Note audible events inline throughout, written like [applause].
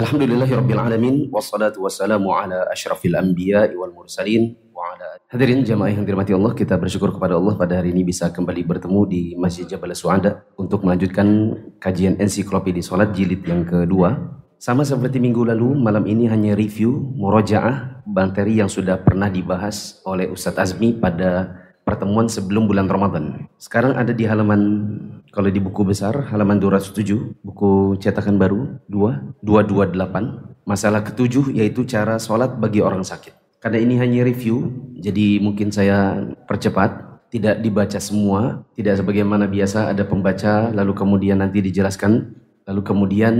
Alhamdulillahirrabbilalamin. Wassalatu wassalamu ala ashrafil anbiya wal mursalin wa ala Hadirin jamaah yang dirahmati Allah. Kita bersyukur kepada Allah pada hari ini bisa kembali bertemu di Masjid Jabal Suada Untuk melanjutkan kajian ensiklopedi sholat jilid yang kedua. Sama seperti minggu lalu, malam ini hanya review murojaah materi yang sudah pernah dibahas oleh Ustadz Azmi pada pertemuan sebelum bulan Ramadan. Sekarang ada di halaman kalau di buku besar halaman 207, buku cetakan baru 2, 228. Masalah ketujuh yaitu cara sholat bagi orang sakit. Karena ini hanya review, jadi mungkin saya percepat. Tidak dibaca semua, tidak sebagaimana biasa ada pembaca, lalu kemudian nanti dijelaskan, lalu kemudian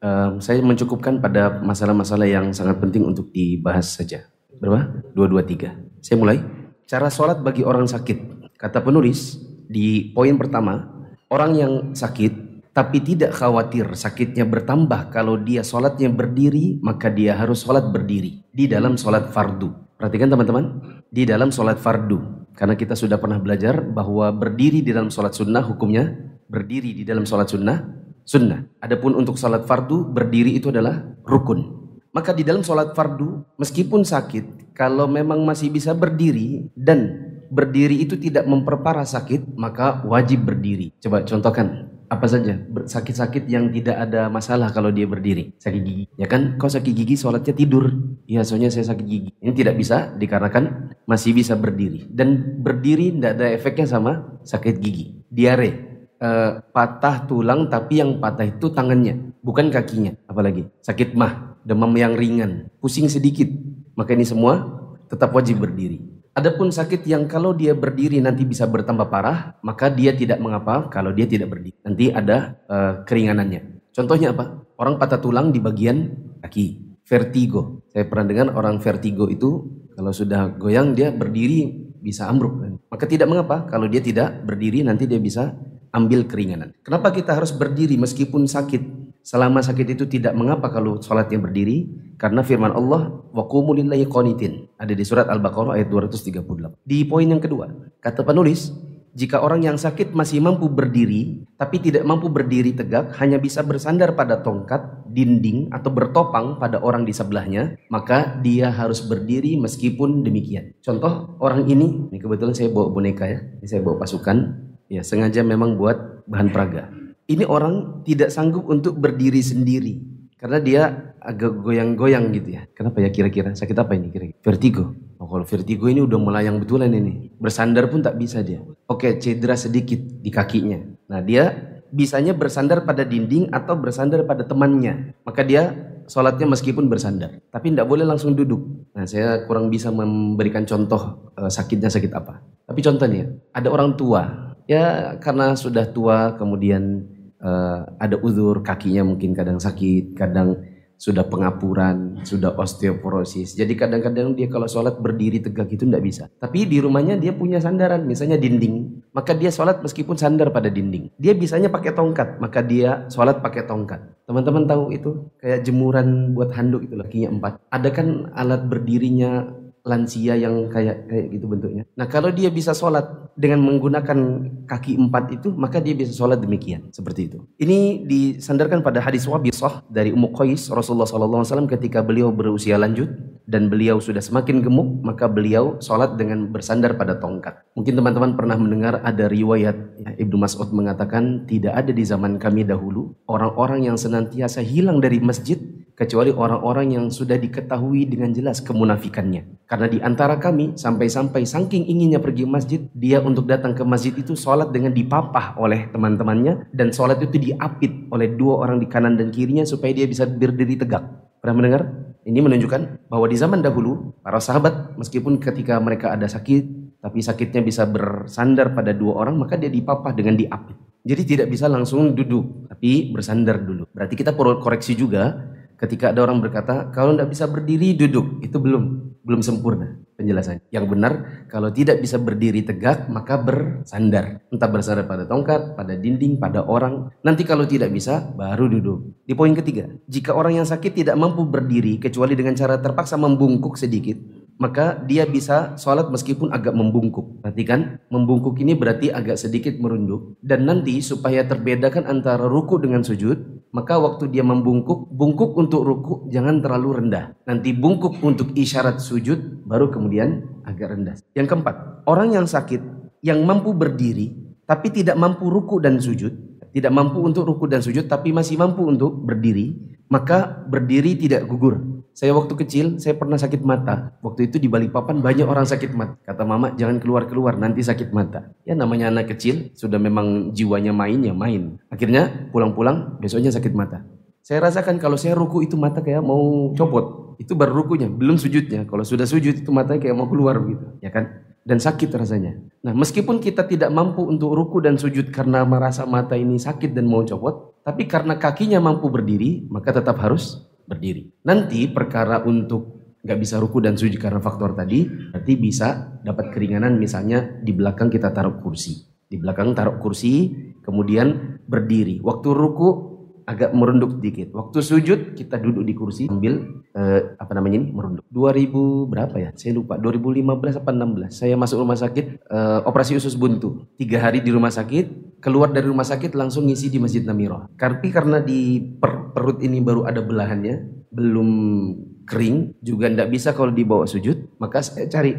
um, saya mencukupkan pada masalah-masalah yang sangat penting untuk dibahas saja. Berapa? Dua, dua, tiga. Saya mulai. Cara sholat bagi orang sakit. Kata penulis di poin pertama, Orang yang sakit tapi tidak khawatir sakitnya bertambah kalau dia sholatnya berdiri maka dia harus sholat berdiri di dalam sholat fardu. Perhatikan teman-teman, di dalam sholat fardu. Karena kita sudah pernah belajar bahwa berdiri di dalam sholat sunnah hukumnya berdiri di dalam sholat sunnah sunnah. Adapun untuk sholat fardu berdiri itu adalah rukun. Maka di dalam sholat fardu meskipun sakit kalau memang masih bisa berdiri dan berdiri itu tidak memperparah sakit, maka wajib berdiri. Coba contohkan apa saja? Sakit-sakit yang tidak ada masalah kalau dia berdiri. Sakit gigi ya kan? Kau sakit gigi? Sholatnya tidur. Ya soalnya saya sakit gigi. Ini tidak bisa dikarenakan masih bisa berdiri. Dan berdiri tidak ada efeknya sama sakit gigi. Diare. Eh, patah tulang tapi yang patah itu tangannya bukan kakinya. Apalagi sakit mah demam yang ringan. Pusing sedikit. Maka ini semua tetap wajib berdiri Adapun sakit yang kalau dia berdiri nanti bisa bertambah parah, maka dia tidak mengapa kalau dia tidak berdiri. Nanti ada uh, keringanannya. Contohnya apa? Orang patah tulang di bagian kaki. Vertigo. Saya pernah dengar orang vertigo itu kalau sudah goyang dia berdiri bisa ambruk. Maka tidak mengapa kalau dia tidak berdiri nanti dia bisa ambil keringanan. Kenapa kita harus berdiri meskipun sakit? Selama sakit itu tidak mengapa kalau sholatnya berdiri karena firman Allah wa qanitin ada di surat Al-Baqarah ayat 238. Di poin yang kedua, kata penulis, jika orang yang sakit masih mampu berdiri tapi tidak mampu berdiri tegak hanya bisa bersandar pada tongkat, dinding atau bertopang pada orang di sebelahnya, maka dia harus berdiri meskipun demikian. Contoh orang ini, ini kebetulan saya bawa boneka ya, ini saya bawa pasukan, ya sengaja memang buat bahan peraga ini orang tidak sanggup untuk berdiri sendiri karena dia agak goyang-goyang gitu ya. Kenapa ya kira-kira? Sakit apa ini kira-kira? Vertigo. Oh, kalau vertigo ini udah melayang betulan ini. Bersandar pun tak bisa dia. Oke, cedera sedikit di kakinya. Nah, dia bisanya bersandar pada dinding atau bersandar pada temannya. Maka dia sholatnya meskipun bersandar. Tapi tidak boleh langsung duduk. Nah, saya kurang bisa memberikan contoh uh, sakitnya sakit apa. Tapi contohnya, ada orang tua. Ya, karena sudah tua kemudian uh, ada uzur kakinya mungkin kadang sakit, kadang sudah pengapuran, sudah osteoporosis. Jadi kadang-kadang dia kalau sholat berdiri tegak itu tidak bisa. Tapi di rumahnya dia punya sandaran, misalnya dinding. Maka dia sholat meskipun sandar pada dinding. Dia bisanya pakai tongkat, maka dia sholat pakai tongkat. Teman-teman tahu itu? Kayak jemuran buat handuk itu lakinya empat. Ada kan alat berdirinya lansia yang kayak kayak gitu bentuknya. Nah kalau dia bisa sholat dengan menggunakan kaki empat itu, maka dia bisa sholat demikian seperti itu. Ini disandarkan pada hadis wabisah dari Ummu Qais Rasulullah SAW ketika beliau berusia lanjut dan beliau sudah semakin gemuk, maka beliau sholat dengan bersandar pada tongkat. Mungkin teman-teman pernah mendengar ada riwayat ya, Ibnu Mas'ud mengatakan tidak ada di zaman kami dahulu orang-orang yang senantiasa hilang dari masjid kecuali orang-orang yang sudah diketahui dengan jelas kemunafikannya. Karena di antara kami sampai-sampai saking inginnya pergi masjid, dia untuk datang ke masjid itu sholat dengan dipapah oleh teman-temannya dan sholat itu diapit oleh dua orang di kanan dan kirinya supaya dia bisa berdiri tegak. Pernah mendengar? Ini menunjukkan bahwa di zaman dahulu para sahabat meskipun ketika mereka ada sakit tapi sakitnya bisa bersandar pada dua orang maka dia dipapah dengan diapit. Jadi tidak bisa langsung duduk tapi bersandar dulu. Berarti kita perlu koreksi juga ketika ada orang berkata kalau tidak bisa berdiri duduk. Itu belum belum sempurna penjelasannya. Yang benar kalau tidak bisa berdiri tegak maka bersandar. Entah bersandar pada tongkat pada dinding pada orang. Nanti kalau tidak bisa baru duduk. Di poin ketiga jika orang yang sakit tidak mampu berdiri kecuali dengan cara terpaksa membungkuk sedikit maka dia bisa sholat meskipun agak membungkuk. Perhatikan, membungkuk ini berarti agak sedikit merunduk. Dan nanti supaya terbedakan antara ruku dengan sujud, Maka waktu dia membungkuk, bungkuk untuk ruku jangan terlalu rendah. Nanti bungkuk untuk isyarat sujud baru kemudian agak rendah. Yang keempat, orang yang sakit yang mampu berdiri tapi tidak mampu ruku dan sujud, tidak mampu untuk ruku dan sujud tapi masih mampu untuk berdiri, maka berdiri tidak gugur saya waktu kecil, saya pernah sakit mata. Waktu itu di Balikpapan banyak orang sakit mata. Kata mama, jangan keluar-keluar, nanti sakit mata. Ya namanya anak kecil, sudah memang jiwanya main, ya main. Akhirnya pulang-pulang, besoknya sakit mata. Saya rasakan kalau saya ruku itu mata kayak mau copot. Itu baru rukunya, belum sujudnya. Kalau sudah sujud itu matanya kayak mau keluar begitu. Ya kan? Dan sakit rasanya. Nah meskipun kita tidak mampu untuk ruku dan sujud karena merasa mata ini sakit dan mau copot. Tapi karena kakinya mampu berdiri, maka tetap harus berdiri. Nanti perkara untuk nggak bisa ruku dan sujud karena faktor tadi, berarti bisa dapat keringanan misalnya di belakang kita taruh kursi. Di belakang taruh kursi, kemudian berdiri. Waktu ruku agak merunduk sedikit. Waktu sujud kita duduk di kursi sambil eh, apa namanya ini merunduk. 2000 berapa ya? Saya lupa. 2015 apa 16. Saya masuk rumah sakit eh, operasi usus buntu. Tiga hari di rumah sakit. Keluar dari rumah sakit langsung ngisi di Masjid Namiro. Tapi karena di per perut ini baru ada belahannya, belum kering, juga tidak bisa kalau dibawa sujud. Maka saya cari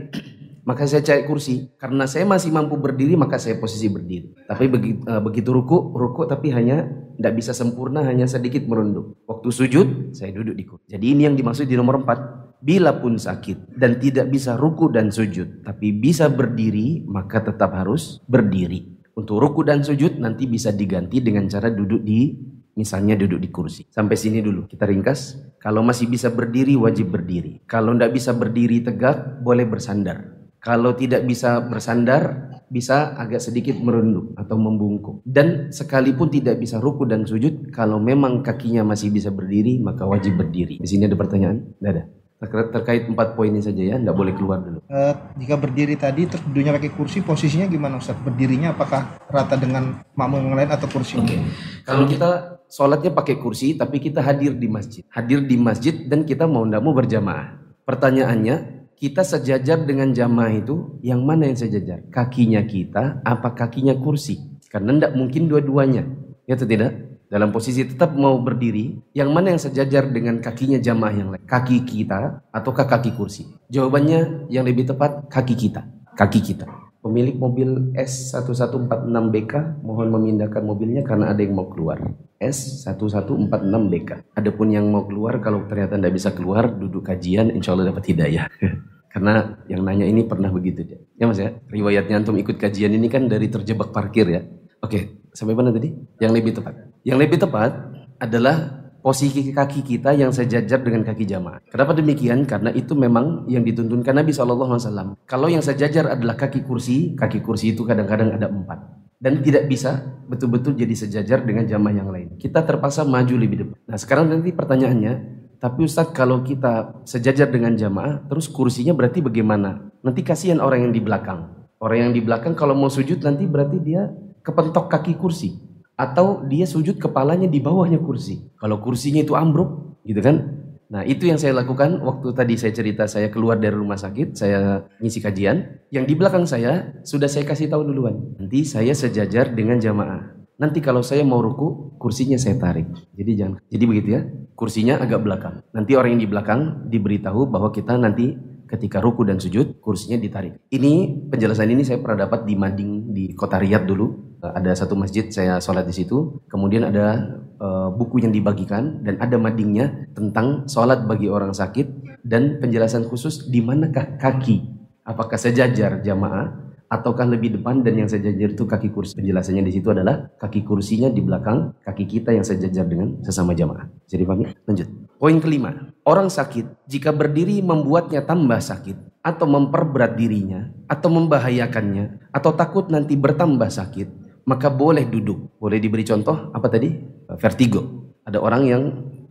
maka saya cari kursi. Karena saya masih mampu berdiri, maka saya posisi berdiri. Tapi begitu, uh, begitu ruku, ruku tapi hanya tidak bisa sempurna, hanya sedikit merunduk. Waktu sujud, saya duduk di kursi. Jadi ini yang dimaksud di nomor 4. Bila pun sakit dan tidak bisa ruku dan sujud, tapi bisa berdiri, maka tetap harus berdiri. Untuk ruku dan sujud nanti bisa diganti dengan cara duduk di Misalnya duduk di kursi. Sampai sini dulu. Kita ringkas. Kalau masih bisa berdiri, wajib berdiri. Kalau tidak bisa berdiri tegak, boleh bersandar. Kalau tidak bisa bersandar, bisa agak sedikit merunduk atau membungkuk. Dan sekalipun tidak bisa ruku dan sujud, kalau memang kakinya masih bisa berdiri, maka wajib berdiri. Di sini ada pertanyaan? Tidak ada. Terkait empat poin ini saja ya, tidak boleh keluar dulu. Uh, jika berdiri tadi, terus duduknya pakai kursi, posisinya gimana Ustaz? Berdirinya apakah rata dengan makmum yang lain atau kursi? Oke, okay. kalau kita sholatnya pakai kursi, tapi kita hadir di masjid. Hadir di masjid dan kita mau tidak mau berjamaah. Pertanyaannya, kita sejajar dengan jamaah itu, yang mana yang sejajar? Kakinya kita, apa kakinya kursi? Karena tidak mungkin dua-duanya. Ya atau tidak? Dalam posisi tetap mau berdiri, yang mana yang sejajar dengan kakinya jamaah yang lain? Kaki kita ataukah kaki kursi? Jawabannya yang lebih tepat, kaki kita. Kaki kita. Pemilik mobil S1146BK mohon memindahkan mobilnya karena ada yang mau keluar. S1146BK. Adapun yang mau keluar kalau ternyata tidak bisa keluar duduk kajian insya Allah dapat hidayah. [laughs] karena yang nanya ini pernah begitu dia. Ya mas ya, riwayatnya antum ikut kajian ini kan dari terjebak parkir ya. Oke, sampai mana tadi? Yang lebih tepat. Yang lebih tepat adalah posisi kaki kita yang sejajar dengan kaki jamaah. Kenapa demikian? Karena itu memang yang dituntunkan Nabi SAW. Kalau yang sejajar adalah kaki kursi, kaki kursi itu kadang-kadang ada empat. Dan tidak bisa betul-betul jadi sejajar dengan jamaah yang lain. Kita terpaksa maju lebih depan. Nah sekarang nanti pertanyaannya, tapi Ustadz kalau kita sejajar dengan jamaah, terus kursinya berarti bagaimana? Nanti kasihan orang yang di belakang. Orang yang di belakang kalau mau sujud nanti berarti dia kepentok kaki kursi atau dia sujud kepalanya di bawahnya kursi. Kalau kursinya itu ambruk, gitu kan? Nah, itu yang saya lakukan waktu tadi saya cerita saya keluar dari rumah sakit, saya ngisi kajian. Yang di belakang saya sudah saya kasih tahu duluan. Nanti saya sejajar dengan jamaah. Nanti kalau saya mau ruku, kursinya saya tarik. Jadi jangan. Jadi begitu ya. Kursinya agak belakang. Nanti orang yang di belakang diberitahu bahwa kita nanti ketika ruku dan sujud kursinya ditarik. Ini penjelasan ini saya pernah dapat di Mading di kota Riyadh dulu. Ada satu masjid saya sholat di situ. Kemudian ada uh, buku yang dibagikan dan ada madingnya tentang sholat bagi orang sakit dan penjelasan khusus di manakah kaki. Apakah sejajar jamaah ataukah lebih depan dan yang sejajar itu kaki kursi. Penjelasannya di situ adalah kaki kursinya di belakang kaki kita yang sejajar dengan sesama jamaah. Jadi paham? Lanjut. Poin kelima, orang sakit jika berdiri membuatnya tambah sakit atau memperberat dirinya atau membahayakannya atau takut nanti bertambah sakit, maka boleh duduk. Boleh diberi contoh apa tadi? Vertigo. Ada orang yang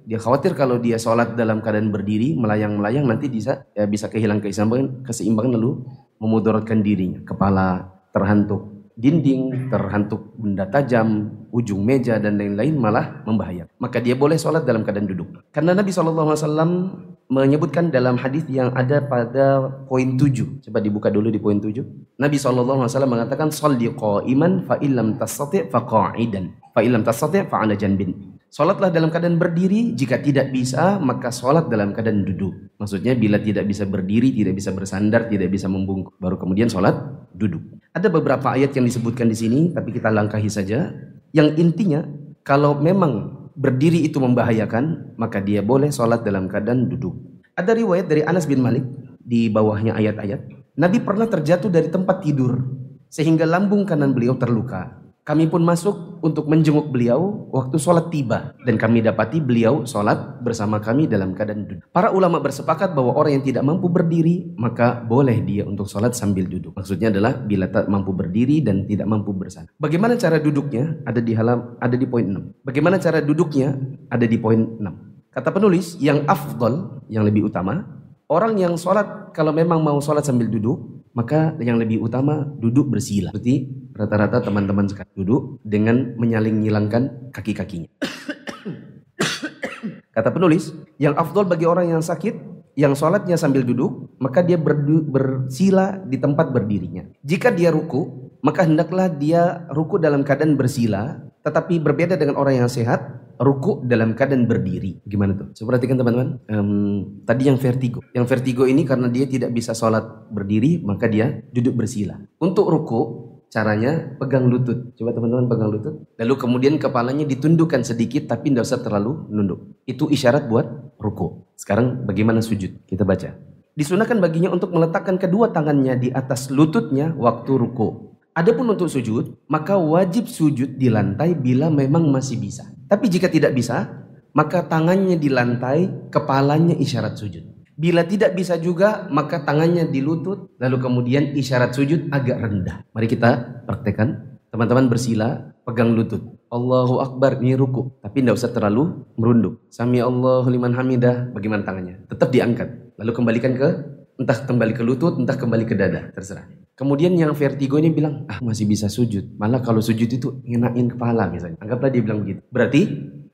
dia khawatir kalau dia sholat dalam keadaan berdiri melayang-melayang nanti bisa ya bisa kehilangan keseimbangan, keseimbangan lalu memudaratkan dirinya. Kepala terhantuk dinding, terhantuk benda tajam, ujung meja dan lain-lain malah membahayakan. Maka dia boleh sholat dalam keadaan duduk. Karena Nabi SAW menyebutkan dalam hadis yang ada pada poin 7. Coba dibuka dulu di poin 7. Nabi SAW mengatakan, Salli qa'iman fa illam tastati' fa qa'idan. Ala janbin. Sholatlah dalam keadaan berdiri, jika tidak bisa maka sholat dalam keadaan duduk. Maksudnya bila tidak bisa berdiri, tidak bisa bersandar, tidak bisa membungkuk, baru kemudian sholat duduk. Ada beberapa ayat yang disebutkan di sini, tapi kita langkahi saja. Yang intinya, kalau memang berdiri itu membahayakan, maka dia boleh sholat dalam keadaan duduk. Ada riwayat dari Anas bin Malik, di bawahnya ayat-ayat. Nabi pernah terjatuh dari tempat tidur, sehingga lambung kanan beliau terluka. Kami pun masuk untuk menjenguk beliau waktu sholat tiba. Dan kami dapati beliau sholat bersama kami dalam keadaan duduk. Para ulama bersepakat bahwa orang yang tidak mampu berdiri, maka boleh dia untuk sholat sambil duduk. Maksudnya adalah bila tak mampu berdiri dan tidak mampu bersandar. Bagaimana cara duduknya? Ada di halam, ada di poin 6. Bagaimana cara duduknya? Ada di poin 6. Kata penulis, yang afdol, yang lebih utama, orang yang sholat kalau memang mau sholat sambil duduk, maka yang lebih utama duduk bersila. Seperti rata-rata teman-teman sekarang duduk dengan menyaling nyilangkan kaki-kakinya. [coughs] Kata penulis, yang afdol bagi orang yang sakit, yang sholatnya sambil duduk, maka dia berdu, bersila di tempat berdirinya. Jika dia ruku, maka hendaklah dia ruku dalam keadaan bersila, tetapi berbeda dengan orang yang sehat, ruku dalam keadaan berdiri. Gimana tuh? Coba perhatikan teman-teman. Um, tadi yang vertigo. Yang vertigo ini karena dia tidak bisa sholat berdiri, maka dia duduk bersila. Untuk ruku, Caranya pegang lutut. Coba teman-teman pegang lutut. Lalu kemudian kepalanya ditundukkan sedikit tapi tidak usah terlalu nunduk. Itu isyarat buat ruku. Sekarang bagaimana sujud? Kita baca. Disunahkan baginya untuk meletakkan kedua tangannya di atas lututnya waktu ruku. Adapun untuk sujud, maka wajib sujud di lantai bila memang masih bisa. Tapi jika tidak bisa, maka tangannya di lantai, kepalanya isyarat sujud. Bila tidak bisa juga, maka tangannya di lutut, lalu kemudian isyarat sujud agak rendah. Mari kita praktekkan. Teman-teman bersila, pegang lutut. Allahu Akbar, ini ruku. Tapi tidak usah terlalu merunduk. Sami Allah liman hamidah, bagaimana tangannya? Tetap diangkat. Lalu kembalikan ke, entah kembali ke lutut, entah kembali ke dada. Terserah. Kemudian yang vertigo ini bilang, ah masih bisa sujud. Malah kalau sujud itu ngenain kepala misalnya. Anggaplah dia bilang begitu. Berarti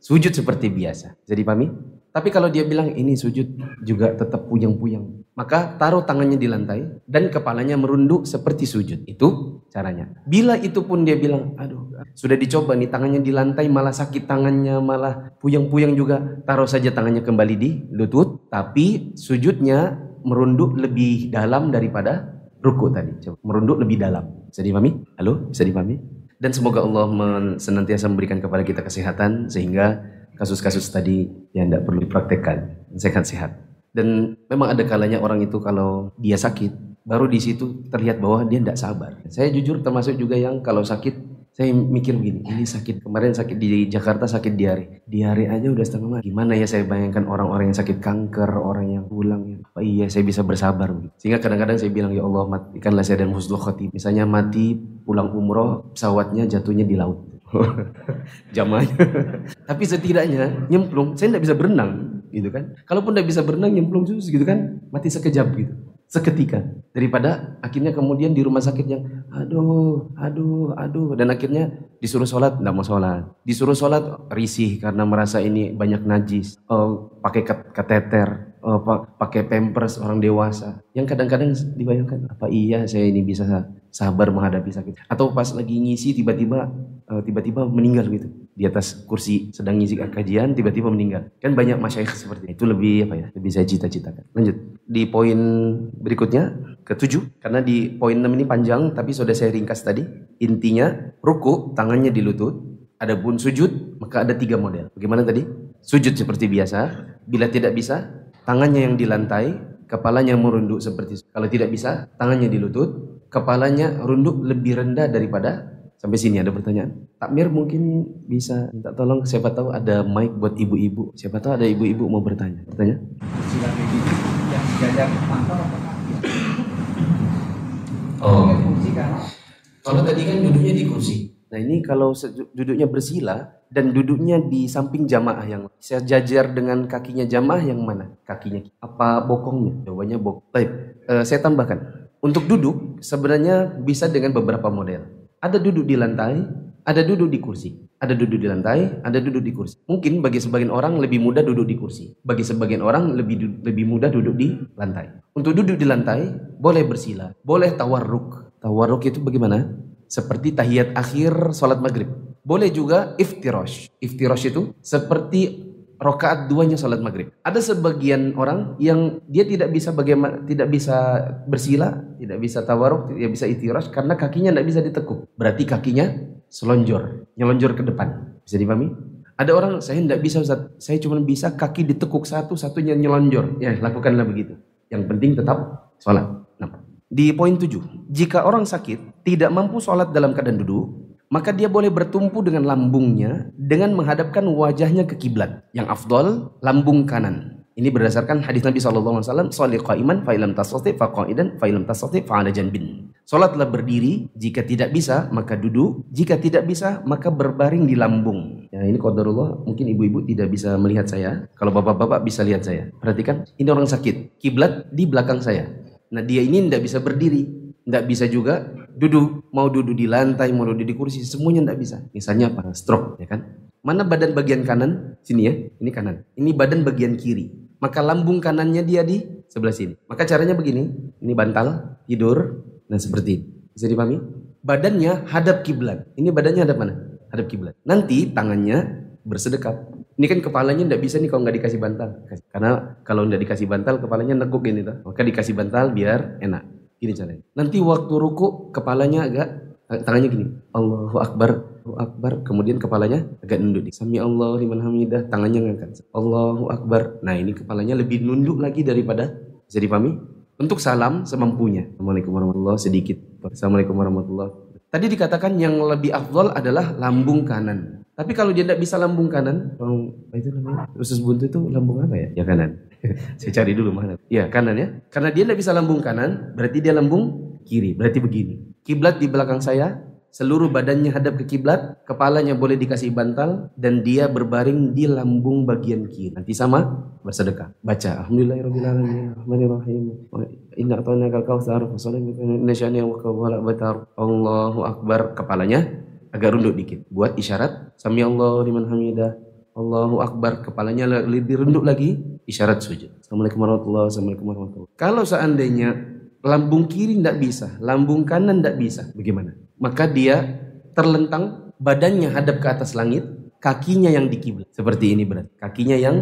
sujud seperti biasa. Jadi pahami? Tapi kalau dia bilang ini sujud juga tetap puyeng-puyeng. Maka taruh tangannya di lantai dan kepalanya merunduk seperti sujud. Itu caranya. Bila itu pun dia bilang, aduh sudah dicoba nih tangannya di lantai malah sakit tangannya malah puyeng-puyeng juga. Taruh saja tangannya kembali di lutut. Tapi sujudnya merunduk lebih dalam daripada ruku tadi. Coba merunduk lebih dalam. Bisa dipahami? Halo? Bisa dipahami? Dan semoga Allah senantiasa memberikan kepada kita kesehatan sehingga kasus-kasus tadi yang tidak perlu dipraktekkan sehat-sehat dan memang ada kalanya orang itu kalau dia sakit baru di situ terlihat bahwa dia tidak sabar saya jujur termasuk juga yang kalau sakit saya mikir begini, ini sakit kemarin sakit di Jakarta sakit diare, diare aja udah setengah mati. Gimana ya saya bayangkan orang-orang yang sakit kanker, orang yang pulang ya. Oh iya saya bisa bersabar. Sehingga kadang-kadang saya bilang ya Allah matikanlah saya dan husnul khotim. Misalnya mati pulang umroh pesawatnya jatuhnya di laut. [laughs] Jamanya. [laughs] Tapi setidaknya nyemplung, saya tidak bisa berenang, gitu kan? Kalaupun tidak bisa berenang, nyemplung terus, gitu kan? Mati sekejap gitu, seketika. Daripada akhirnya kemudian di rumah sakit yang, aduh, aduh, aduh, dan akhirnya disuruh sholat, tidak mau sholat. Disuruh sholat, risih karena merasa ini banyak najis, oh, pakai kateter, oh, pakai pampers orang dewasa. Yang kadang-kadang dibayangkan, apa iya saya ini bisa sabar menghadapi sakit? Atau pas lagi ngisi tiba-tiba Eh, tiba-tiba meninggal gitu. Di atas kursi sedang ngisi kajian tiba-tiba meninggal. Kan banyak masyayikh seperti itu lebih apa ya lebih saya cita-citakan. Lanjut. Di poin berikutnya ketujuh karena di poin enam ini panjang tapi sudah saya ringkas tadi intinya ruku tangannya di lutut adapun sujud maka ada tiga model. Bagaimana tadi? Sujud seperti biasa. Bila tidak bisa tangannya yang di lantai kepalanya merunduk seperti kalau tidak bisa tangannya di lutut kepalanya runduk lebih rendah daripada Sampai sini ada pertanyaan. Takmir mungkin bisa minta tolong siapa tahu ada mic buat ibu-ibu. Siapa tahu ada ibu-ibu mau bertanya. Bertanya? Oh. Kalau tadi kan duduknya di kursi. Nah ini kalau duduknya bersila dan duduknya di samping jamaah yang saya jajar dengan kakinya jamaah yang mana? Kakinya apa bokongnya? Jawabannya bokong. Baik, uh, saya tambahkan. Untuk duduk sebenarnya bisa dengan beberapa model. Ada duduk di lantai, ada duduk di kursi. Ada duduk di lantai, ada duduk di kursi. Mungkin bagi sebagian orang lebih mudah duduk di kursi. Bagi sebagian orang lebih lebih mudah duduk di lantai. Untuk duduk di lantai, boleh bersila, boleh tawarruk. Tawarruk itu bagaimana? Seperti tahiyat akhir sholat maghrib. Boleh juga iftirosh. Iftirosh itu seperti rokaat duanya sholat maghrib. Ada sebagian orang yang dia tidak bisa bagaimana tidak bisa bersila, tidak bisa tawaruk, tidak bisa itirash karena kakinya tidak bisa ditekuk. Berarti kakinya selonjor, nyelonjor ke depan. Bisa dipahami? Ada orang saya tidak bisa Ustaz, saya cuma bisa kaki ditekuk satu, satunya nyelonjor. Ya, lakukanlah begitu. Yang penting tetap sholat. Nah, di poin tujuh, jika orang sakit tidak mampu sholat dalam keadaan duduk, maka dia boleh bertumpu dengan lambungnya dengan menghadapkan wajahnya ke kiblat. Yang afdol lambung kanan. Ini berdasarkan hadis Nabi SAW, Salih qa'iman fa'ilam tasati faqa'idan fa'ilam tasati fa'ala janbin. Salatlah berdiri, jika tidak bisa maka duduk, jika tidak bisa maka berbaring di lambung. Ya ini qadarullah, mungkin ibu-ibu tidak bisa melihat saya. Kalau bapak-bapak bisa lihat saya. Perhatikan, ini orang sakit. Kiblat di belakang saya. Nah dia ini tidak bisa berdiri, tidak bisa juga duduk, mau duduk di lantai, mau duduk di kursi, semuanya tidak bisa. Misalnya apa? Stroke, ya kan? Mana badan bagian kanan? Sini ya, ini kanan. Ini badan bagian kiri. Maka lambung kanannya dia di sebelah sini. Maka caranya begini, ini bantal, tidur, dan seperti ini. Bisa dipahami? Badannya hadap kiblat. Ini badannya hadap mana? Hadap kiblat. Nanti tangannya bersedekap. Ini kan kepalanya tidak bisa nih kalau nggak dikasih bantal. Karena kalau nggak dikasih bantal, kepalanya neguk gini tuh. Maka dikasih bantal biar enak. Gini caranya. Nanti waktu ruku kepalanya agak tangannya gini. Allahu Akbar, Allahu Akbar. Kemudian kepalanya agak nunduk. Sami Allah liman hamidah. Tangannya ngangkat. Allahu Akbar. Nah ini kepalanya lebih nunduk lagi daripada bisa dipahami? Untuk salam semampunya. Assalamualaikum warahmatullahi sedikit. Assalamualaikum warahmatullahi Tadi dikatakan yang lebih afdol adalah lambung kanan. Tapi kalau dia tidak bisa lambung kanan, lambung itu namanya usus buntu itu lambung apa ya? Ya kanan. [laughs] Saya cari dulu mana. Ya kanan ya. Karena dia tidak bisa lambung kanan, berarti dia lambung kiri. Berarti begini. Kiblat di belakang saya, seluruh badannya hadap ke kiblat, kepalanya boleh dikasih bantal dan dia berbaring di lambung bagian kiri. Nanti sama bersedekah. Baca Alhamdulillahirabbil Inna a'tayna kal kautsar fasalli inna wa kawala batar. Allahu akbar kepalanya agak runduk dikit. Buat isyarat sami Allah liman hamidah. Allahu Akbar, kepalanya lebih renduk lagi, isyarat sujud. Assalamualaikum warahmatullahi wabarakatuh. Kalau seandainya lambung kiri tidak bisa, lambung kanan tidak bisa, bagaimana? Maka dia terlentang, badannya hadap ke atas langit, kakinya yang di kiblat. Seperti ini berarti, kakinya yang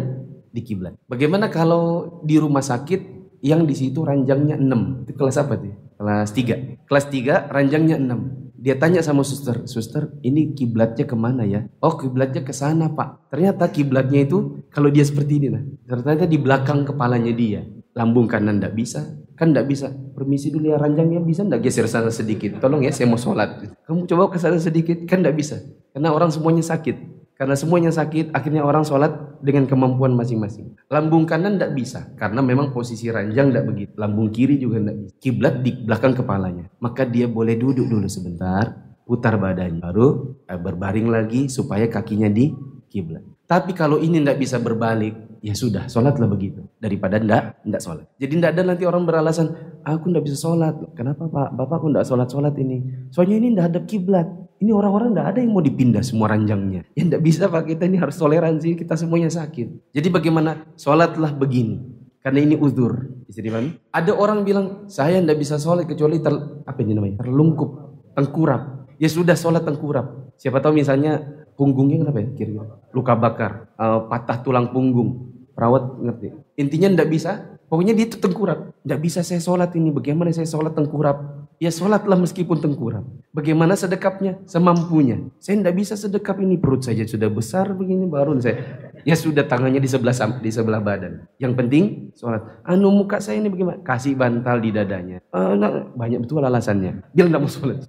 di kiblat. Bagaimana kalau di rumah sakit yang di situ ranjangnya 6? Itu kelas apa tuh? Kelas 3. Kelas 3 ranjangnya 6 dia tanya sama suster, suster ini kiblatnya ke mana ya? Oh kiblatnya ke sana pak. Ternyata kiblatnya itu kalau dia seperti ini nah. Ternyata di belakang kepalanya dia. Lambung kanan tidak bisa, kan tidak bisa. Permisi dulu ya ranjangnya bisa tidak geser sana sedikit. Tolong ya saya mau sholat. Kamu coba ke sana sedikit, kan tidak bisa. Karena orang semuanya sakit. Karena semuanya sakit, akhirnya orang sholat dengan kemampuan masing-masing. Lambung kanan tidak bisa, karena memang posisi ranjang tidak begitu. Lambung kiri juga tidak bisa. Kiblat di belakang kepalanya. Maka dia boleh duduk dulu sebentar, putar badannya. Baru eh, berbaring lagi supaya kakinya di kiblat. Tapi kalau ini tidak bisa berbalik, ya sudah, sholatlah begitu. Daripada tidak, tidak sholat. Jadi tidak ada nanti orang beralasan, aku tidak bisa sholat. Kenapa pak? Bapak aku tidak sholat-sholat ini. Soalnya ini tidak ada kiblat. Ini orang-orang tidak ada yang mau dipindah semua ranjangnya. Ya tidak bisa pak, kita ini harus toleransi, kita semuanya sakit. Jadi bagaimana? Sholatlah begini. Karena ini uzur. Bisa dipahami? Ada orang bilang, saya tidak bisa sholat kecuali ter, apa ini namanya? Terlungkup, tengkurap. Ya sudah sholat tengkurap. Siapa tahu misalnya punggungnya kenapa ya kira-kira? Luka bakar, uh, patah tulang punggung. Perawat ngerti. Intinya tidak bisa, pokoknya dia itu tengkurap. Tidak bisa saya sholat ini, bagaimana saya sholat tengkurap? Ya sholatlah meskipun tengkurap. Bagaimana sedekapnya? Semampunya. Saya tidak bisa sedekap ini perut saja sudah besar begini baru saya. Ya sudah tangannya di sebelah di sebelah badan. Yang penting sholat. Anu muka saya ini bagaimana? Kasih bantal di dadanya. Uh, nah, banyak betul alasannya. Biar tidak mau sholat.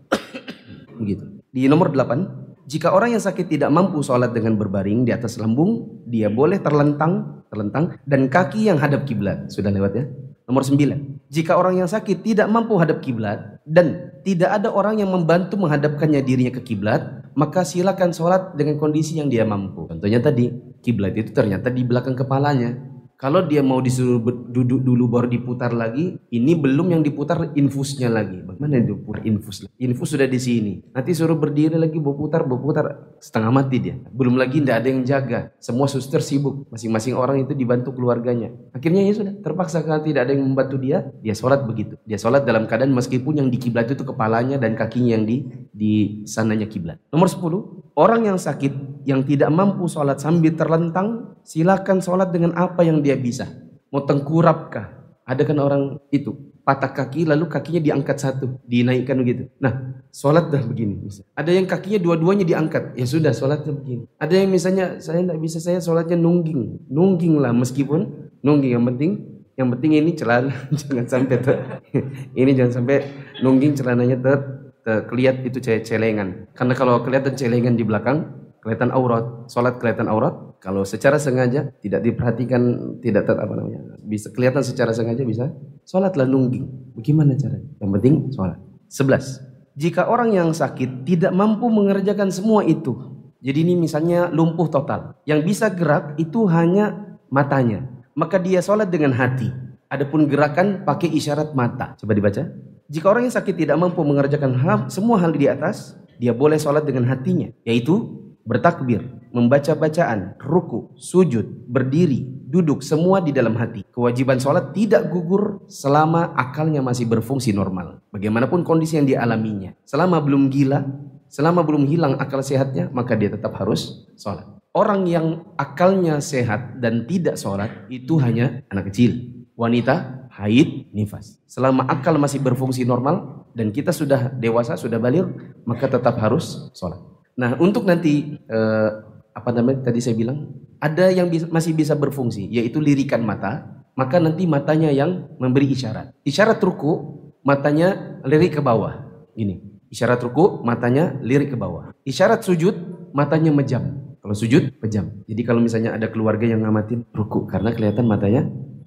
[coughs] Begitu. Di nomor 8, jika orang yang sakit tidak mampu sholat dengan berbaring di atas lambung, dia boleh terlentang, terlentang dan kaki yang hadap kiblat. Sudah lewat ya? Nomor 9. Jika orang yang sakit tidak mampu hadap kiblat dan tidak ada orang yang membantu menghadapkannya dirinya ke kiblat, maka silakan sholat dengan kondisi yang dia mampu. Contohnya tadi, kiblat itu ternyata di belakang kepalanya. Kalau dia mau disuruh duduk dulu baru diputar lagi, ini belum yang diputar infusnya lagi. Bagaimana itu putar infus? Infus sudah di sini. Nanti suruh berdiri lagi, berputar, berputar, setengah mati dia. Belum lagi tidak ada yang jaga. Semua suster sibuk. Masing-masing orang itu dibantu keluarganya. Akhirnya ya sudah, terpaksa kalau tidak ada yang membantu dia, dia sholat begitu. Dia sholat dalam keadaan meskipun yang di kiblat itu kepalanya dan kakinya yang di di sananya kiblat. Nomor 10, Orang yang sakit, yang tidak mampu sholat sambil terlentang, silakan sholat dengan apa yang dia bisa. Mau tengkurap kah? Ada kan orang itu, patah kaki lalu kakinya diangkat satu, dinaikkan begitu. Nah, sholat dah begini. Ada yang kakinya dua-duanya diangkat, ya sudah sholatnya begini. Ada yang misalnya, saya tidak bisa, saya sholatnya nungging. Nungging lah meskipun, nungging yang penting yang penting ini celana [laughs] jangan sampai ter, [laughs] ini jangan sampai nungging celananya ter terlihat itu celengan. Karena kalau kelihatan celengan di belakang, kelihatan aurat, sholat kelihatan aurat. Kalau secara sengaja tidak diperhatikan, tidak ter, apa namanya, bisa kelihatan secara sengaja bisa sholatlah nungging. Bagaimana caranya? Yang penting sholat. Sebelas. Jika orang yang sakit tidak mampu mengerjakan semua itu, jadi ini misalnya lumpuh total, yang bisa gerak itu hanya matanya, maka dia sholat dengan hati. Adapun gerakan pakai isyarat mata. Coba dibaca. Jika orang yang sakit tidak mampu mengerjakan hal, semua hal di atas, dia boleh sholat dengan hatinya, yaitu bertakbir, membaca bacaan, ruku, sujud, berdiri, duduk, semua di dalam hati. Kewajiban sholat tidak gugur selama akalnya masih berfungsi normal. Bagaimanapun kondisi yang dialaminya. Selama belum gila, selama belum hilang akal sehatnya, maka dia tetap harus sholat. Orang yang akalnya sehat dan tidak sholat, itu hanya anak kecil, wanita, haid, nifas. Selama akal masih berfungsi normal dan kita sudah dewasa, sudah balik, maka tetap harus sholat. Nah, untuk nanti eh, apa namanya tadi saya bilang ada yang bisa, masih bisa berfungsi, yaitu lirikan mata. Maka nanti matanya yang memberi isyarat. Isyarat ruku, matanya lirik ke bawah. Ini. Isyarat ruku, matanya lirik ke bawah. Isyarat sujud, matanya mejam. Kalau sujud, pejam. Jadi kalau misalnya ada keluarga yang ngamatin ruku, karena kelihatan matanya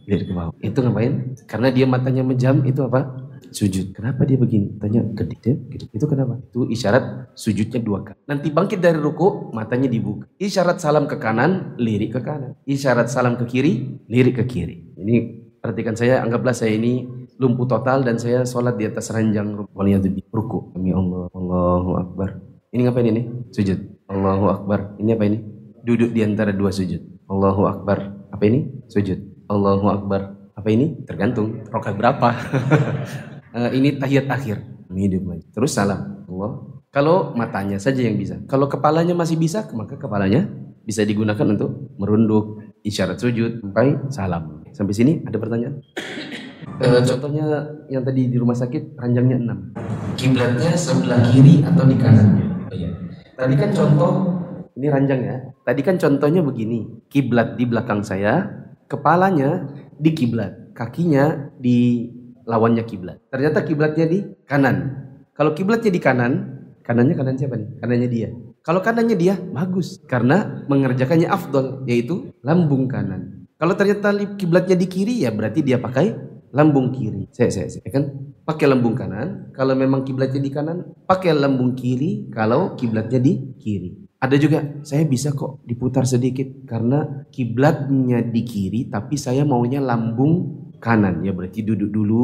lihat ke bawah. Itu ngapain? Karena dia matanya menjam itu apa? Sujud. Kenapa dia begini? Tanya gede dia gitu. Itu kenapa? Itu isyarat sujudnya dua kali. Nanti bangkit dari ruku, matanya dibuka. Isyarat salam ke kanan, lirik ke kanan. Isyarat salam ke kiri, lirik ke kiri. Ini perhatikan saya, anggaplah saya ini lumpuh total dan saya sholat di atas ranjang ruku. Demi Allah, Allahu Akbar. Ini ngapain ini? Sujud. Allahu Akbar. Ini apa ini? Duduk di antara dua sujud. Allahu Akbar. Apa ini? Sujud. Allahu Akbar. Apa ini? Tergantung rokat berapa. uh, [laughs] ini tahiyat akhir. Hidup lagi. Terus salam. Allah. Kalau matanya saja yang bisa. Kalau kepalanya masih bisa, maka kepalanya bisa digunakan untuk merunduk, isyarat sujud, sampai salam. Sampai sini ada pertanyaan? [coughs] Uh, contohnya yang tadi di rumah sakit ranjangnya 6. Kiblatnya sebelah kiri atau di kanannya? Oh, iya. Tadi kan contoh ini ranjang ya. Tadi kan contohnya begini. Kiblat di belakang saya, kepalanya di kiblat, kakinya di lawannya kiblat. Ternyata kiblatnya di kanan. Kalau kiblatnya di kanan, kanannya kanan siapa nih? Kanannya dia. Kalau kanannya dia, bagus. Karena mengerjakannya afdol, yaitu lambung kanan. Kalau ternyata kiblatnya di kiri, ya berarti dia pakai lambung kiri. Saya, saya, saya kan pakai lambung kanan. Kalau memang kiblatnya di kanan, pakai lambung kiri. Kalau kiblatnya di kiri. Ada juga saya bisa kok diputar sedikit karena kiblatnya di kiri tapi saya maunya lambung kanan ya berarti duduk dulu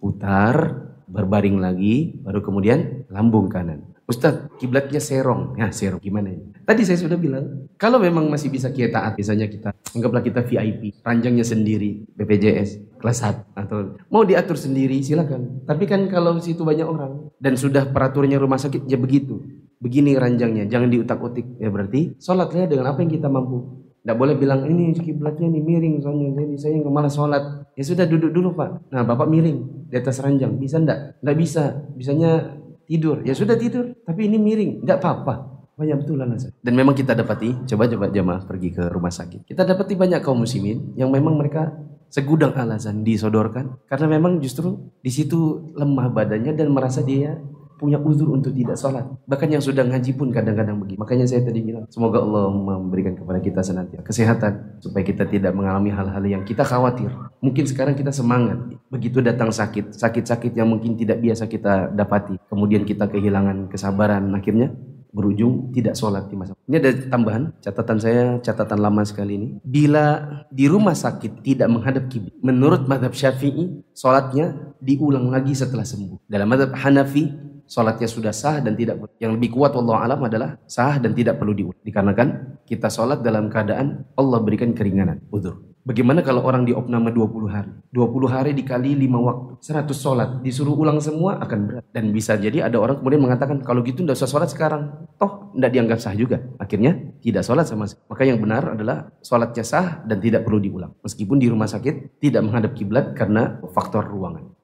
putar berbaring lagi baru kemudian lambung kanan. Ustadz kiblatnya serong ya serong gimana ini? Tadi saya sudah bilang kalau memang masih bisa kita taat misalnya kita anggaplah kita VIP ranjangnya sendiri BPJS kelas 1 atau mau diatur sendiri silakan. Tapi kan kalau situ banyak orang dan sudah peraturannya rumah sakit ya begitu begini ranjangnya, jangan diutak-utik. Ya berarti sholatnya dengan apa yang kita mampu. Tidak boleh bilang ini kiblatnya ini miring soalnya jadi saya nggak malas sholat. Ya sudah duduk dulu pak. Nah bapak miring di atas ranjang bisa ndak? Nggak bisa. Bisanya tidur. Ya sudah tidur. Tapi ini miring. Nggak apa-apa. Banyak betul lah Dan memang kita dapati, coba-coba jamaah pergi ke rumah sakit. Kita dapati banyak kaum muslimin yang memang mereka segudang alasan disodorkan karena memang justru di situ lemah badannya dan merasa dia punya uzur untuk tidak sholat. Bahkan yang sudah ngaji pun kadang-kadang begitu. Makanya saya tadi bilang, semoga Allah memberikan kepada kita senantiasa kesehatan supaya kita tidak mengalami hal-hal yang kita khawatir. Mungkin sekarang kita semangat, begitu datang sakit, sakit-sakit yang mungkin tidak biasa kita dapati. Kemudian kita kehilangan kesabaran, akhirnya berujung tidak sholat di masa. Ini ada tambahan catatan saya, catatan lama sekali ini. Bila di rumah sakit tidak menghadap kiblat, menurut madhab syafi'i, sholatnya diulang lagi setelah sembuh. Dalam madhab Hanafi, sholatnya sudah sah dan tidak yang lebih kuat Allah alam adalah sah dan tidak perlu diulang dikarenakan kita sholat dalam keadaan Allah berikan keringanan udur Bagaimana kalau orang diopname 20 hari? 20 hari dikali 5 waktu. 100 sholat. Disuruh ulang semua akan berat. Dan bisa jadi ada orang kemudian mengatakan kalau gitu tidak usah sholat sekarang. Toh tidak dianggap sah juga. Akhirnya tidak sholat sama sekali. Maka yang benar adalah sholatnya sah dan tidak perlu diulang. Meskipun di rumah sakit tidak menghadap kiblat karena faktor ruangan.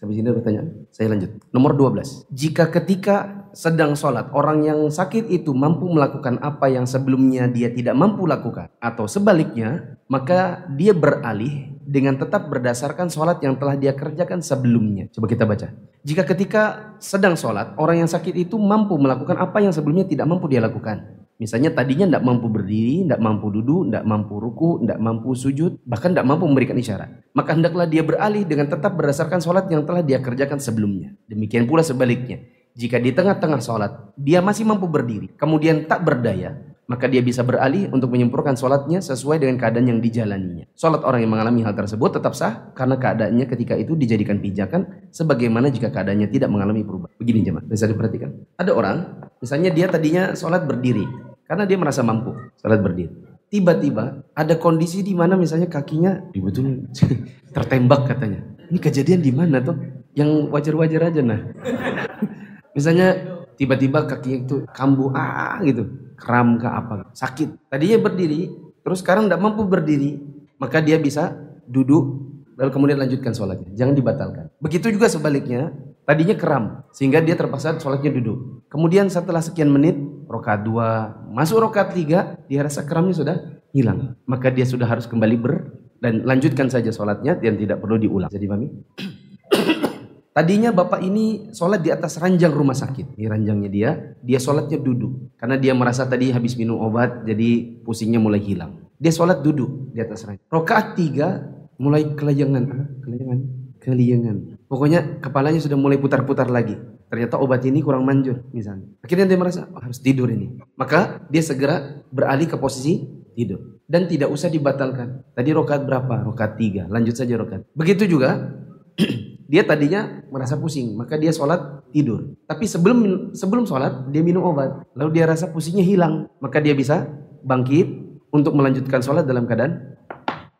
Sampai sini ada pertanyaan? Saya lanjut. Nomor 12. Jika ketika sedang sholat, orang yang sakit itu mampu melakukan apa yang sebelumnya dia tidak mampu lakukan. Atau sebaliknya, maka dia beralih dengan tetap berdasarkan sholat yang telah dia kerjakan sebelumnya. Coba kita baca. Jika ketika sedang sholat, orang yang sakit itu mampu melakukan apa yang sebelumnya tidak mampu dia lakukan. Misalnya tadinya tidak mampu berdiri, tidak mampu duduk, tidak mampu ruku, tidak mampu sujud, bahkan tidak mampu memberikan isyarat. Maka hendaklah dia beralih dengan tetap berdasarkan sholat yang telah dia kerjakan sebelumnya. Demikian pula sebaliknya. Jika di tengah-tengah sholat, dia masih mampu berdiri, kemudian tak berdaya, maka dia bisa beralih untuk menyempurnakan sholatnya sesuai dengan keadaan yang dijalaninya. Sholat orang yang mengalami hal tersebut tetap sah karena keadaannya ketika itu dijadikan pijakan sebagaimana jika keadaannya tidak mengalami perubahan. Begini jemaah, bisa diperhatikan. Ada orang, misalnya dia tadinya sholat berdiri, karena dia merasa mampu salat berdiri. Tiba-tiba ada kondisi di mana misalnya kakinya betul [laughs] tertembak katanya. Ini kejadian di mana tuh? Yang wajar-wajar aja nah. [laughs] misalnya tiba-tiba kakinya itu kambuh ah gitu, kram ke apa, sakit. Tadinya berdiri, terus sekarang tidak mampu berdiri, maka dia bisa duduk lalu kemudian lanjutkan sholatnya. Jangan dibatalkan. Begitu juga sebaliknya, tadinya kram sehingga dia terpaksa sholatnya duduk. Kemudian setelah sekian menit rokat dua, masuk rokat tiga, dia rasa keramnya sudah hilang. Maka dia sudah harus kembali ber dan lanjutkan saja sholatnya dan tidak perlu diulang. Jadi mami, [coughs] Tadinya bapak ini sholat di atas ranjang rumah sakit. Ini ranjangnya dia, dia sholatnya duduk. Karena dia merasa tadi habis minum obat, jadi pusingnya mulai hilang. Dia sholat duduk di atas ranjang. Rokaat tiga, mulai kelayangan. Kelayangan? Kelayangan. Pokoknya kepalanya sudah mulai putar-putar lagi. Ternyata obat ini kurang manjur misalnya. Akhirnya dia merasa oh, harus tidur ini. Maka dia segera beralih ke posisi tidur. Dan tidak usah dibatalkan. Tadi rokat berapa? Rokat tiga. Lanjut saja rokat. Begitu juga [clears throat] dia tadinya merasa pusing. Maka dia sholat tidur. Tapi sebelum sebelum sholat dia minum obat. Lalu dia rasa pusingnya hilang. Maka dia bisa bangkit untuk melanjutkan sholat dalam keadaan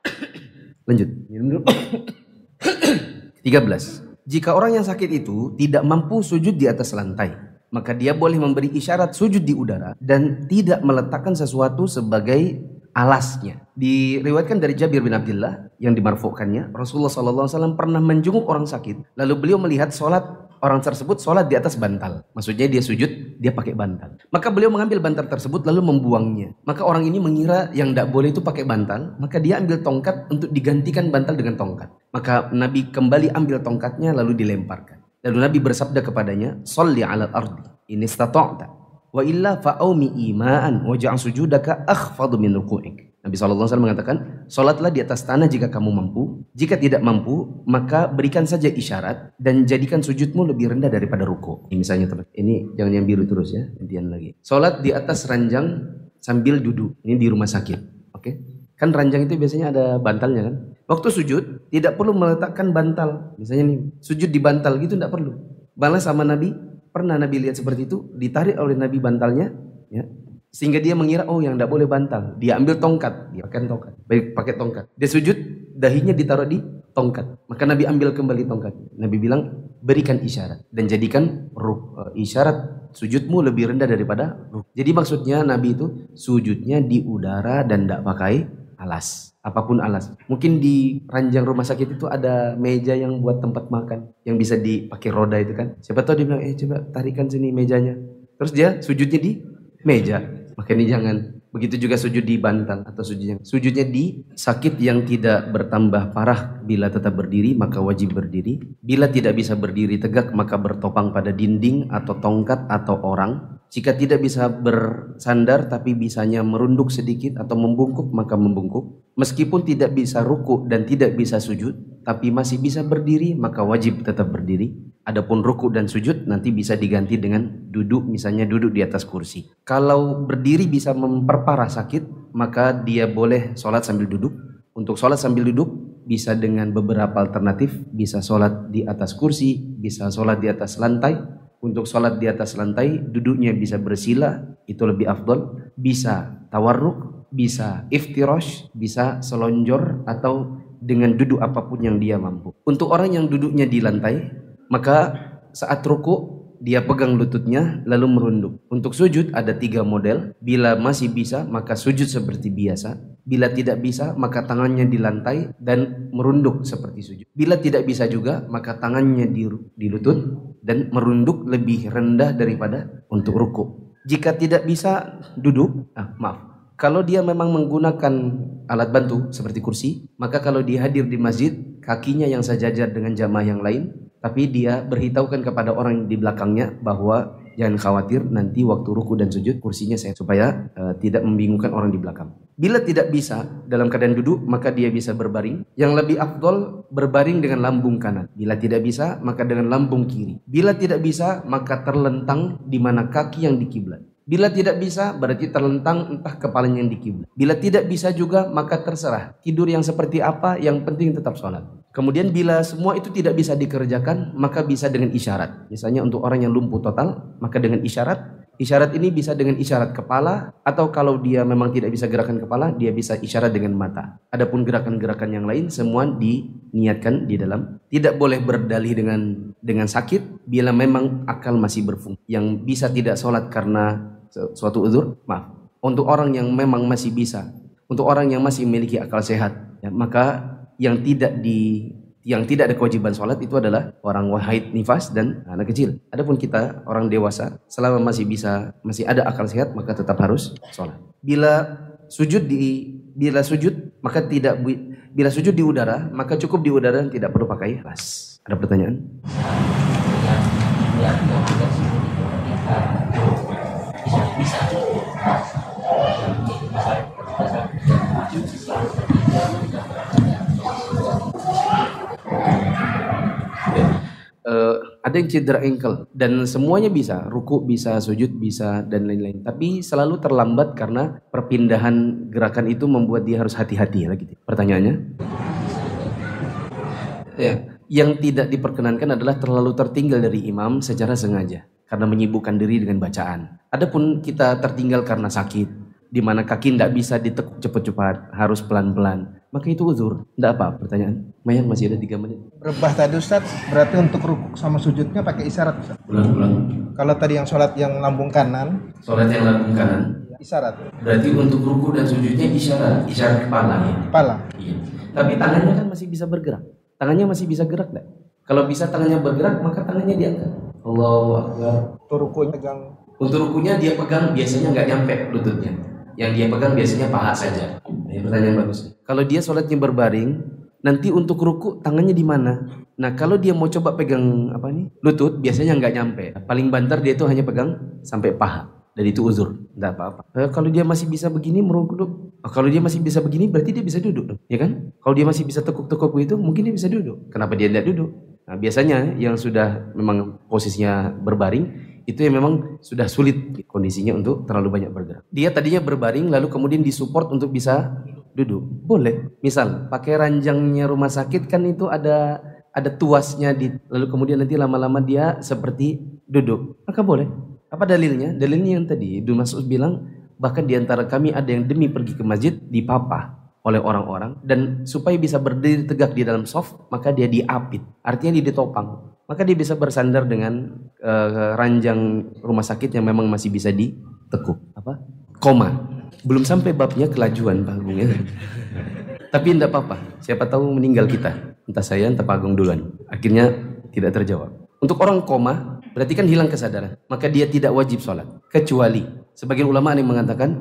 [clears throat] lanjut. Minum dulu. [clears throat] 13. Jika orang yang sakit itu tidak mampu sujud di atas lantai, maka dia boleh memberi isyarat sujud di udara dan tidak meletakkan sesuatu sebagai alasnya. Diriwayatkan dari Jabir bin Abdullah yang dimarfukannya, Rasulullah SAW pernah menjenguk orang sakit, lalu beliau melihat sholat orang tersebut sholat di atas bantal. Maksudnya dia sujud, dia pakai bantal. Maka beliau mengambil bantal tersebut lalu membuangnya. Maka orang ini mengira yang tidak boleh itu pakai bantal. Maka dia ambil tongkat untuk digantikan bantal dengan tongkat. Maka Nabi kembali ambil tongkatnya lalu dilemparkan. Lalu Nabi bersabda kepadanya, Salli ala ardi, ini stata'ta. Wa illa fa'aumi ima'an wa ja'an sujudaka akhfadu min ruku'ik. Nabi SAW mengatakan, Sholatlah di atas tanah jika kamu mampu. Jika tidak mampu, maka berikan saja isyarat dan jadikan sujudmu lebih rendah daripada ruku. Ini misalnya teman. Ini jangan yang biru terus ya, gantian lagi. Sholat di atas ranjang sambil duduk. Ini di rumah sakit. Oke? Okay? Kan ranjang itu biasanya ada bantalnya kan. Waktu sujud tidak perlu meletakkan bantal. Misalnya nih, sujud di bantal gitu tidak perlu. Balas sama Nabi, pernah Nabi lihat seperti itu, ditarik oleh Nabi bantalnya, ya, sehingga dia mengira, oh yang tidak boleh bantal. Dia ambil tongkat. Dia pakai tongkat. Baik, pakai tongkat. Dia sujud, dahinya ditaruh di tongkat. Maka Nabi ambil kembali tongkat. Nabi bilang, berikan isyarat. Dan jadikan ruh, uh, isyarat sujudmu lebih rendah daripada ruh. Jadi maksudnya Nabi itu sujudnya di udara dan tidak pakai alas. Apa pun alas. Mungkin di ranjang rumah sakit itu ada meja yang buat tempat makan. Yang bisa dipakai roda itu kan. Siapa tahu dia bilang, eh coba tarikan sini mejanya. Terus dia sujudnya di meja. Maka ini jangan. Begitu juga sujud di bantal atau sujudnya. Sujudnya di sakit yang tidak bertambah parah bila tetap berdiri maka wajib berdiri. Bila tidak bisa berdiri tegak maka bertopang pada dinding atau tongkat atau orang. Jika tidak bisa bersandar tapi bisanya merunduk sedikit atau membungkuk maka membungkuk. Meskipun tidak bisa ruku dan tidak bisa sujud tapi masih bisa berdiri maka wajib tetap berdiri. Adapun ruku dan sujud nanti bisa diganti dengan duduk, misalnya duduk di atas kursi. Kalau berdiri bisa memperparah sakit, maka dia boleh sholat sambil duduk. Untuk sholat sambil duduk bisa dengan beberapa alternatif, bisa sholat di atas kursi, bisa sholat di atas lantai. Untuk sholat di atas lantai, duduknya bisa bersila, itu lebih afdol. Bisa tawarruk, bisa iftirosh, bisa selonjor atau dengan duduk apa pun yang dia mampu. Untuk orang yang duduknya di lantai, maka saat ruku dia pegang lututnya lalu merunduk. Untuk sujud ada tiga model. Bila masih bisa maka sujud seperti biasa. Bila tidak bisa maka tangannya di lantai dan merunduk seperti sujud. Bila tidak bisa juga maka tangannya di, di lutut dan merunduk lebih rendah daripada untuk ruku. Jika tidak bisa duduk, ah, maaf. Kalau dia memang menggunakan alat bantu seperti kursi, maka kalau dia hadir di masjid, kakinya yang sejajar dengan jamaah yang lain, tapi dia beritahukan kepada orang di belakangnya bahwa jangan khawatir nanti waktu ruku dan sujud kursinya saya supaya uh, tidak membingungkan orang di belakang. Bila tidak bisa dalam keadaan duduk maka dia bisa berbaring. Yang lebih afdol berbaring dengan lambung kanan. Bila tidak bisa maka dengan lambung kiri. Bila tidak bisa maka terlentang di mana kaki yang di kiblat. Bila tidak bisa, berarti terlentang entah kepalanya yang di kiblat. Bila tidak bisa juga, maka terserah. Tidur yang seperti apa, yang penting tetap sholat. Kemudian bila semua itu tidak bisa dikerjakan, maka bisa dengan isyarat. Misalnya untuk orang yang lumpuh total, maka dengan isyarat. Isyarat ini bisa dengan isyarat kepala, atau kalau dia memang tidak bisa gerakan kepala, dia bisa isyarat dengan mata. Adapun gerakan-gerakan yang lain, semua diniatkan di dalam. Tidak boleh berdalih dengan dengan sakit, bila memang akal masih berfungsi. Yang bisa tidak sholat karena suatu uzur, maaf. Untuk orang yang memang masih bisa, untuk orang yang masih memiliki akal sehat, ya, maka yang tidak di yang tidak ada kewajiban sholat itu adalah orang wahid nifas dan anak kecil. Adapun kita orang dewasa selama masih bisa masih ada akal sehat maka tetap harus sholat. Bila sujud di bila sujud maka tidak bila sujud di udara maka cukup di udara tidak perlu pakai ras. Ada pertanyaan? uh, ada yang cedera ankle dan semuanya bisa, ruku bisa, sujud bisa dan lain-lain. Tapi selalu terlambat karena perpindahan gerakan itu membuat dia harus hati-hati lagi. Gitu. Pertanyaannya? Ya, yang tidak diperkenankan adalah terlalu tertinggal dari imam secara sengaja karena menyibukkan diri dengan bacaan. Adapun kita tertinggal karena sakit, di mana kaki tidak bisa ditekuk cepat-cepat, harus pelan-pelan maka itu uzur. Tidak apa pertanyaan. Mayan masih ada tiga menit. Rebah tadi Ustaz, berarti untuk rukuk sama sujudnya pakai isyarat Ustaz? Ulang-ulang. Kalau tadi yang sholat yang lambung kanan. Sholat yang lambung kanan. Isyarat. Berarti untuk ruku dan sujudnya isyarat. Isyarat kepala ya. Kepala. Iya. Tapi tangannya kan masih bisa bergerak. Tangannya masih bisa gerak enggak? Kalau bisa tangannya bergerak, maka tangannya diangkat. Allahu Akbar. Untuk rukunya pegang. Untuk rukunya dia pegang biasanya nggak nyampe lututnya. Yang dia pegang biasanya paha saja. Ini pertanyaan bagus. Kalau dia sholatnya berbaring, nanti untuk ruku tangannya di mana? Nah kalau dia mau coba pegang apa nih lutut, biasanya nggak nyampe. Paling banter dia itu hanya pegang sampai paha. Dan itu uzur, nggak apa-apa. Eh, kalau dia masih bisa begini merungkuk, oh, kalau dia masih bisa begini berarti dia bisa duduk, ya kan? Kalau dia masih bisa tekuk-tekuk itu, mungkin dia bisa duduk. Kenapa dia tidak duduk? Nah biasanya yang sudah memang posisinya berbaring, itu yang memang sudah sulit kondisinya untuk terlalu banyak bergerak. Dia tadinya berbaring lalu kemudian disupport untuk bisa duduk. Boleh. Misal pakai ranjangnya rumah sakit kan itu ada ada tuasnya di lalu kemudian nanti lama-lama dia seperti duduk. Maka boleh. Apa dalilnya? Dalilnya yang tadi Ibnu Mas'ud bilang bahkan di antara kami ada yang demi pergi ke masjid dipapah oleh orang-orang dan supaya bisa berdiri tegak di dalam soft maka dia diapit. Artinya dia ditopang. Maka dia bisa bersandar dengan uh, ranjang rumah sakit yang memang masih bisa ditekuk. Apa? Koma. Belum sampai babnya kelajuan Pak Agung ya. [laughs] Tapi tidak apa-apa. Siapa tahu meninggal kita. Entah saya entah Pak Agung duluan. Akhirnya tidak terjawab. Untuk orang koma berarti kan hilang kesadaran. Maka dia tidak wajib sholat. Kecuali sebagian ulama yang mengatakan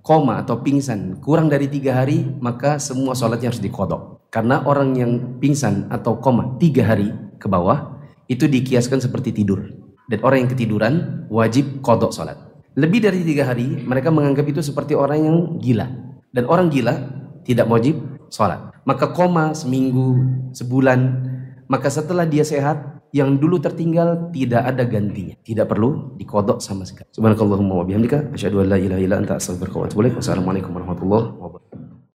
koma atau pingsan kurang dari tiga hari maka semua sholatnya harus dikodok karena orang yang pingsan atau koma tiga hari ke bawah itu dikiaskan seperti tidur. Dan orang yang ketiduran wajib kodok sholat. Lebih dari tiga hari mereka menganggap itu seperti orang yang gila. Dan orang gila tidak wajib sholat. Maka koma seminggu, sebulan. Maka setelah dia sehat, yang dulu tertinggal tidak ada gantinya. Tidak perlu dikodok sama sekali. Subhanakallahumma wa bihamdika. Asyadu an la ilaha illa anta astaghfiruka wa atubu ilaik. Wassalamualaikum warahmatullahi wabarakatuh.